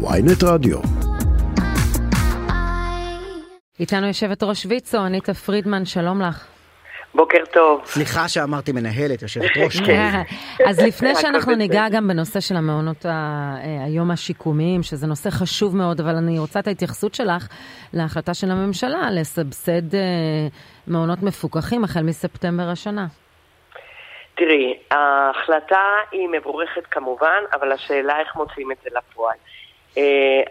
ויינט רדיו. איתנו יושבת ראש ויצו, אניטה פרידמן, שלום לך. בוקר טוב. סליחה שאמרתי מנהלת, יושבת ראש. אז לפני שאנחנו ניגע גם בנושא של המעונות היום השיקומיים, שזה נושא חשוב מאוד, אבל אני רוצה את ההתייחסות שלך להחלטה של הממשלה לסבסד מעונות מפוקחים החל מספטמבר השנה. תראי, ההחלטה היא מבורכת כמובן, אבל השאלה איך מוצאים את זה לפועל.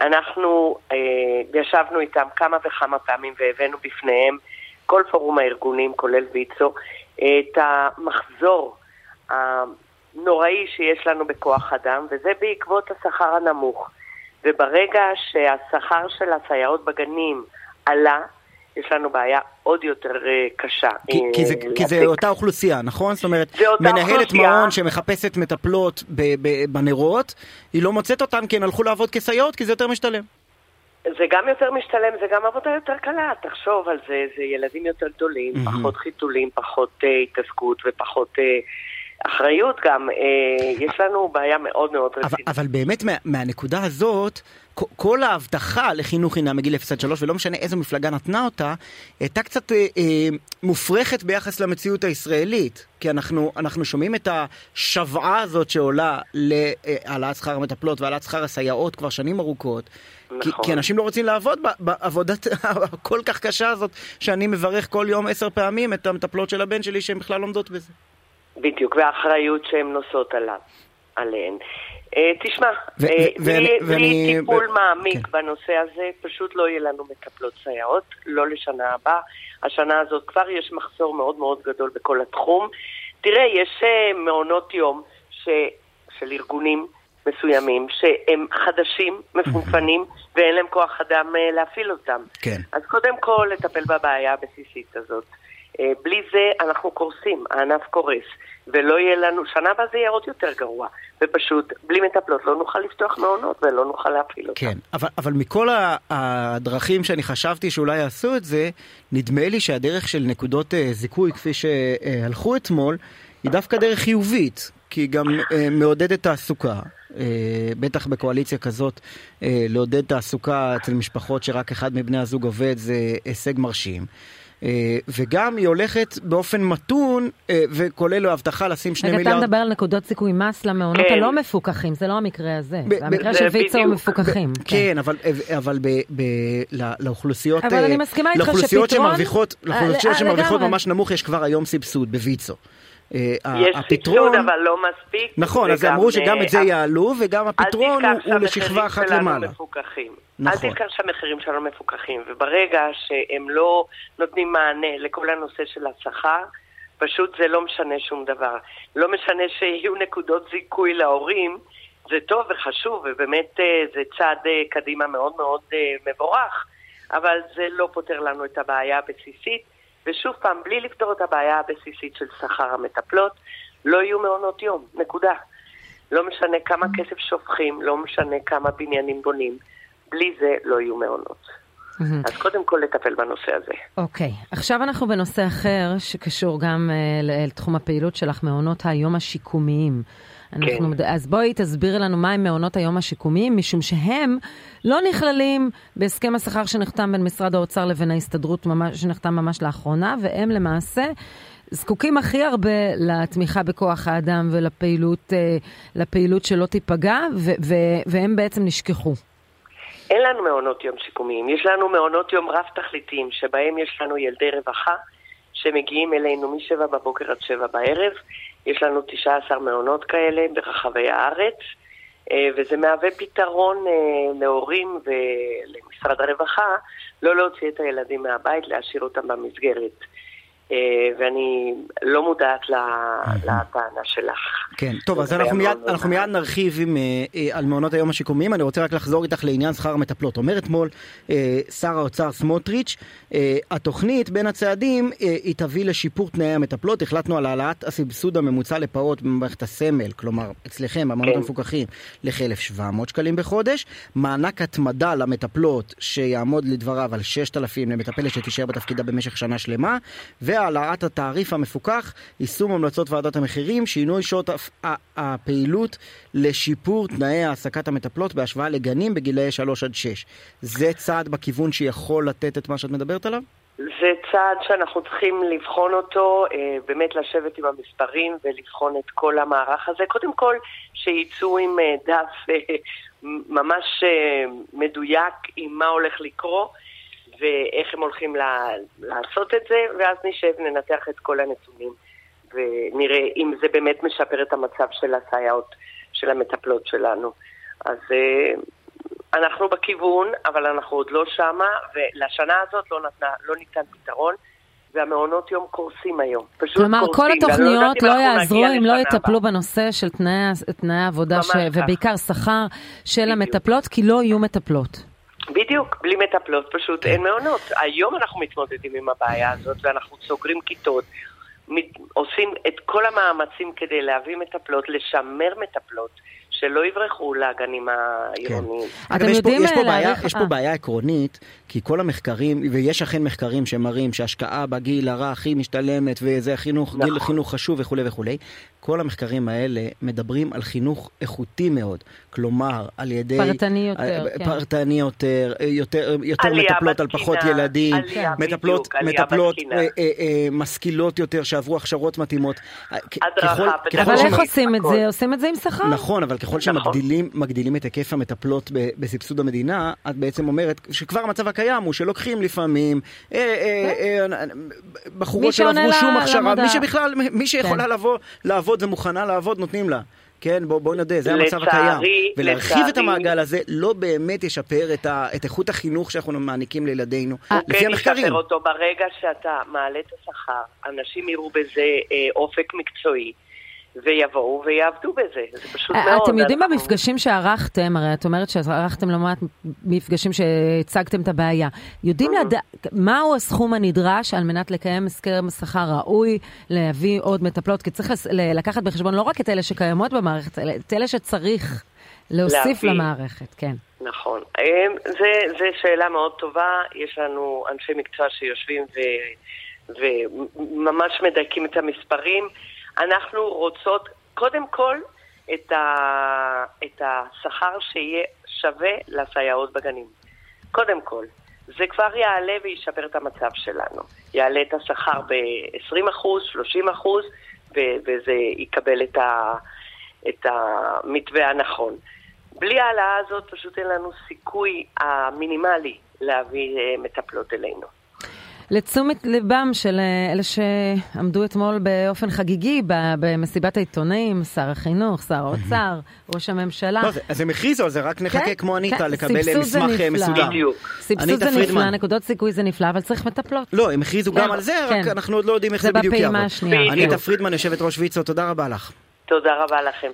אנחנו ישבנו איתם כמה וכמה פעמים והבאנו בפניהם כל פורום הארגונים, כולל ויצו, את המחזור הנוראי שיש לנו בכוח אדם, וזה בעקבות השכר הנמוך. וברגע שהשכר של הסייעות בגנים עלה, יש לנו בעיה עוד יותר קשה. כי, כי, זה, כי זה אותה אוכלוסייה, נכון? זאת אומרת, מנהלת אוכלוסייה. מעון שמחפשת מטפלות בנרות, היא לא מוצאת אותן כי הן הלכו לעבוד כסייעות, כי זה יותר משתלם. זה גם יותר משתלם, זה גם עבודה יותר קלה, תחשוב על זה, זה ילדים יותר גדולים, mm-hmm. פחות חיתולים, פחות uh, התעסקות ופחות uh, אחריות גם. Uh, יש לנו בעיה מאוד מאוד רצינית. אבל, אבל באמת מה, מהנקודה הזאת, כל ההבטחה לחינוך חינם מגיל 0 עד 3, ולא משנה איזו מפלגה נתנה אותה, הייתה קצת אה, אה, מופרכת ביחס למציאות הישראלית. כי אנחנו, אנחנו שומעים את השוועה הזאת שעולה להעלאת שכר המטפלות והעלאת שכר הסייעות כבר שנים ארוכות. נכון. כי, כי אנשים לא רוצים לעבוד בעבודת הכל כך קשה הזאת, שאני מברך כל יום עשר פעמים את המטפלות של הבן שלי שהן בכלל עומדות בזה. בדיוק, והאחריות שהן נושאות עליו, עליהן. Uh, תשמע, בלי טיפול מעמיק כן. בנושא הזה, פשוט לא יהיה לנו מטפלות סייעות, לא לשנה הבאה. השנה הזאת כבר יש מחסור מאוד מאוד גדול בכל התחום. תראה, יש uh, מעונות יום ש, של ארגונים מסוימים שהם חדשים, מפונפנים, ואין להם כוח אדם להפעיל אותם. כן. אז קודם כל, לטפל בבעיה הבסיסית הזאת. Uh, בלי זה אנחנו קורסים, הענף קורס. ולא יהיה לנו, שנה הבאה זה יהיה עוד יותר גרוע. ופשוט, בלי מטפלות לא נוכל לפתוח מעונות ולא נוכל להפעיל אותם. כן, אבל, אבל מכל הדרכים שאני חשבתי שאולי יעשו את זה, נדמה לי שהדרך של נקודות uh, זיכוי, כפי שהלכו אתמול, היא דווקא דרך חיובית, כי היא גם uh, מעודדת תעסוקה. Uh, בטח בקואליציה כזאת, uh, לעודד תעסוקה אצל משפחות שרק אחד מבני הזוג עובד זה הישג מרשים. וגם היא הולכת באופן מתון, וכולל לו הבטחה לשים שני מיליארד... רגע, אתה מדבר על נקודות זיכוי מס למעונות כן. הלא מפוקחים, זה לא המקרה הזה. זה המקרה של ויצו מפוקחים. כן, אבל לאוכלוסיות... אבל אני מסכימה איתך שפתרון... לאוכלוסיות שמרוויחות ממש נמוך יש כבר היום סבסוד בוויצו. יש סבסוד אבל לא מספיק. נכון, אז אמרו שגם את זה יעלו, וגם הפתרון הוא לשכבה אחת למעלה. נכון. אל תזכר שהמחירים שלנו מפוקחים, וברגע שהם לא נותנים מענה לכל הנושא של השכר, פשוט זה לא משנה שום דבר. לא משנה שיהיו נקודות זיכוי להורים, זה טוב וחשוב, ובאמת זה צעד קדימה מאוד מאוד מבורך, אבל זה לא פותר לנו את הבעיה הבסיסית. ושוב פעם, בלי לפתור את הבעיה הבסיסית של שכר המטפלות, לא יהיו מעונות יום, נקודה. לא משנה כמה כסף שופכים, לא משנה כמה בניינים בונים. בלי זה לא יהיו מעונות. אז קודם כל לטפל בנושא הזה. אוקיי, okay. עכשיו אנחנו בנושא אחר שקשור גם uh, לתחום הפעילות שלך, מעונות היום השיקומיים. אנחנו, כן. אז בואי תסבירי לנו מהם מעונות היום השיקומיים, משום שהם לא נכללים בהסכם השכר שנחתם בין משרד האוצר לבין ההסתדרות, ממש, שנחתם ממש לאחרונה, והם למעשה זקוקים הכי הרבה לתמיכה בכוח האדם ולפעילות לפעילות שלא תיפגע, ו, ו, והם בעצם נשכחו. אין לנו מעונות יום שיקומיים, יש לנו מעונות יום רב-תכליתיים, שבהם יש לנו ילדי רווחה שמגיעים אלינו משבע בבוקר עד שבע בערב. יש לנו 19 מעונות כאלה ברחבי הארץ, וזה מהווה פתרון להורים ולמשרד הרווחה לא להוציא את הילדים מהבית, להשאיר אותם במסגרת. ואני לא מודעת לטענה שלך. כן, טוב, אז אנחנו מיד, אנחנו מיד נרחיב עם, על מעונות היום השיקומיים. אני רוצה רק לחזור איתך לעניין שכר המטפלות. אומר אתמול שר האוצר סמוטריץ', התוכנית בין הצעדים היא תביא לשיפור תנאי המטפלות. החלטנו על העלאת הסבסוד הממוצע לפעוט במערכת הסמל, כלומר, אצלכם, במעונות כן. המפוקחים, לכ-1,700 שקלים בחודש. מענק התמדה למטפלות שיעמוד לדבריו על 6,000 למטפלת שתישאר בתפקידה במשך שנה שלמה. והעלאת התעריף המפוקח, יישום המלצות ועדת המחירים, שינוי שעות הפעילות לשיפור תנאי העסקת המטפלות בהשוואה לגנים בגילאי 3 עד 6. זה צעד בכיוון שיכול לתת את מה שאת מדברת עליו? זה צעד שאנחנו צריכים לבחון אותו, אה, באמת לשבת עם המספרים ולבחון את כל המערך הזה. קודם כל, שיצאו עם אה, דף אה, ממש מדויק עם מה הולך לקרות ואיך הם הולכים לעשות את זה, ואז נשב, ננתח את כל הנתונים ונראה אם זה באמת משפר את המצב של הסייעות, של המטפלות שלנו. אז אנחנו בכיוון, אבל אנחנו עוד לא שמה, ולשנה הזאת לא, נתנה, לא ניתן פתרון. והמעונות יום קורסים היום. פשוט כלומר, קורסים. כל התוכניות לא יעזרו אם לא יטפלו בנושא של תנאי, תנאי העבודה, ש... ובעיקר שכר של בדיוק. המטפלות, כי לא יהיו מטפלות. בדיוק, בלי מטפלות פשוט אין מעונות. היום אנחנו מתמודדים עם הבעיה הזאת, ואנחנו סוגרים כיתות, עושים את כל המאמצים כדי להביא מטפלות, לשמר מטפלות. שלא יברחו לגנים העירוניים. כן. אתם יודעים יש פה, בעיה, יש פה בעיה עקרונית, כי כל המחקרים, ויש אכן מחקרים שמראים שהשקעה בגיל הרך היא משתלמת, וזה חינוך, נכון. גיל חינוך חשוב וכולי וכולי. כל המחקרים האלה מדברים על חינוך איכותי מאוד. כלומר, על ידי... פרטני יותר, כן. פרטני יותר, יותר, יותר מטפלות על פחות ילדים, מטפלות, בדיוק, מטפלות אה, אה, אה, משכילות יותר שעברו הכשרות מתאימות. הדרכה, אבל איך עושים את זה? עושים את זה עם שכר. נכון, אבל ככל נכון. שמגדילים את היקף המטפלות בסבסוד המדינה, את בעצם אומרת שכבר המצב הקיים הוא שלוקחים לפעמים כן. בחורות שלא עברו שום הכשרה, מי שבכלל, מי שיכולה כן. לבוא לעבוד ומוכנה לעבוד, נותנים לה. כן, בואו בוא נדע, זה המצב הקיים. ולהרחיב את המעגל הזה לא באמת ישפר את, ה, את איכות החינוך שאנחנו מעניקים לילדינו, לפי המחקרים. הוא כן ישפר אותו ברגע שאתה מעלה את השכר, אנשים יראו בזה אה, אופק מקצועי. ויבואו ויעבדו בזה, זה פשוט אה, מאוד. אתם יודעים אנחנו... במפגשים שערכתם, הרי את אומרת שערכתם לא מעט מפגשים שהצגתם את הבעיה, יודעים mm-hmm. לדעת מהו הסכום הנדרש על מנת לקיים הסכם שכר ראוי, להביא עוד מטפלות, כי צריך לקחת בחשבון לא רק את אלה שקיימות במערכת, אלא את אלה שצריך להוסיף להביא. למערכת, כן. נכון. זו שאלה מאוד טובה, יש לנו אנשי מקצוע שיושבים ו... וממש מדייקים את המספרים. אנחנו רוצות קודם כל את, ה, את השכר שיהיה שווה לסייעות בגנים. קודם כל. זה כבר יעלה וישפר את המצב שלנו. יעלה את השכר ב-20%, 30%, וזה יקבל את, ה, את המתווה הנכון. בלי ההעלאה הזאת פשוט אין לנו סיכוי המינימלי להביא אה, מטפלות אלינו. לתשומת ליבם של אה, אלה שעמדו אתמול באופן חגיגי במסיבת העיתונאים, שר החינוך, שר האוצר, ראש הממשלה. לא, אז הם הכריזו, זה רק נחכה כן, כמו אניטה כן, לקבל מסמך אה, מסודר. סבסוד זה נפלא, נקודות סיכוי זה נפלא, אבל צריך מטפלות. לא, הם הכריזו גם על זה, רק כן. אנחנו עוד לא יודעים איך זה בדיוק יעבוד. זה בפעימה השנייה. אניטה פרידמן, יושבת ראש ויצו, תודה רבה לך. תודה רבה לכם.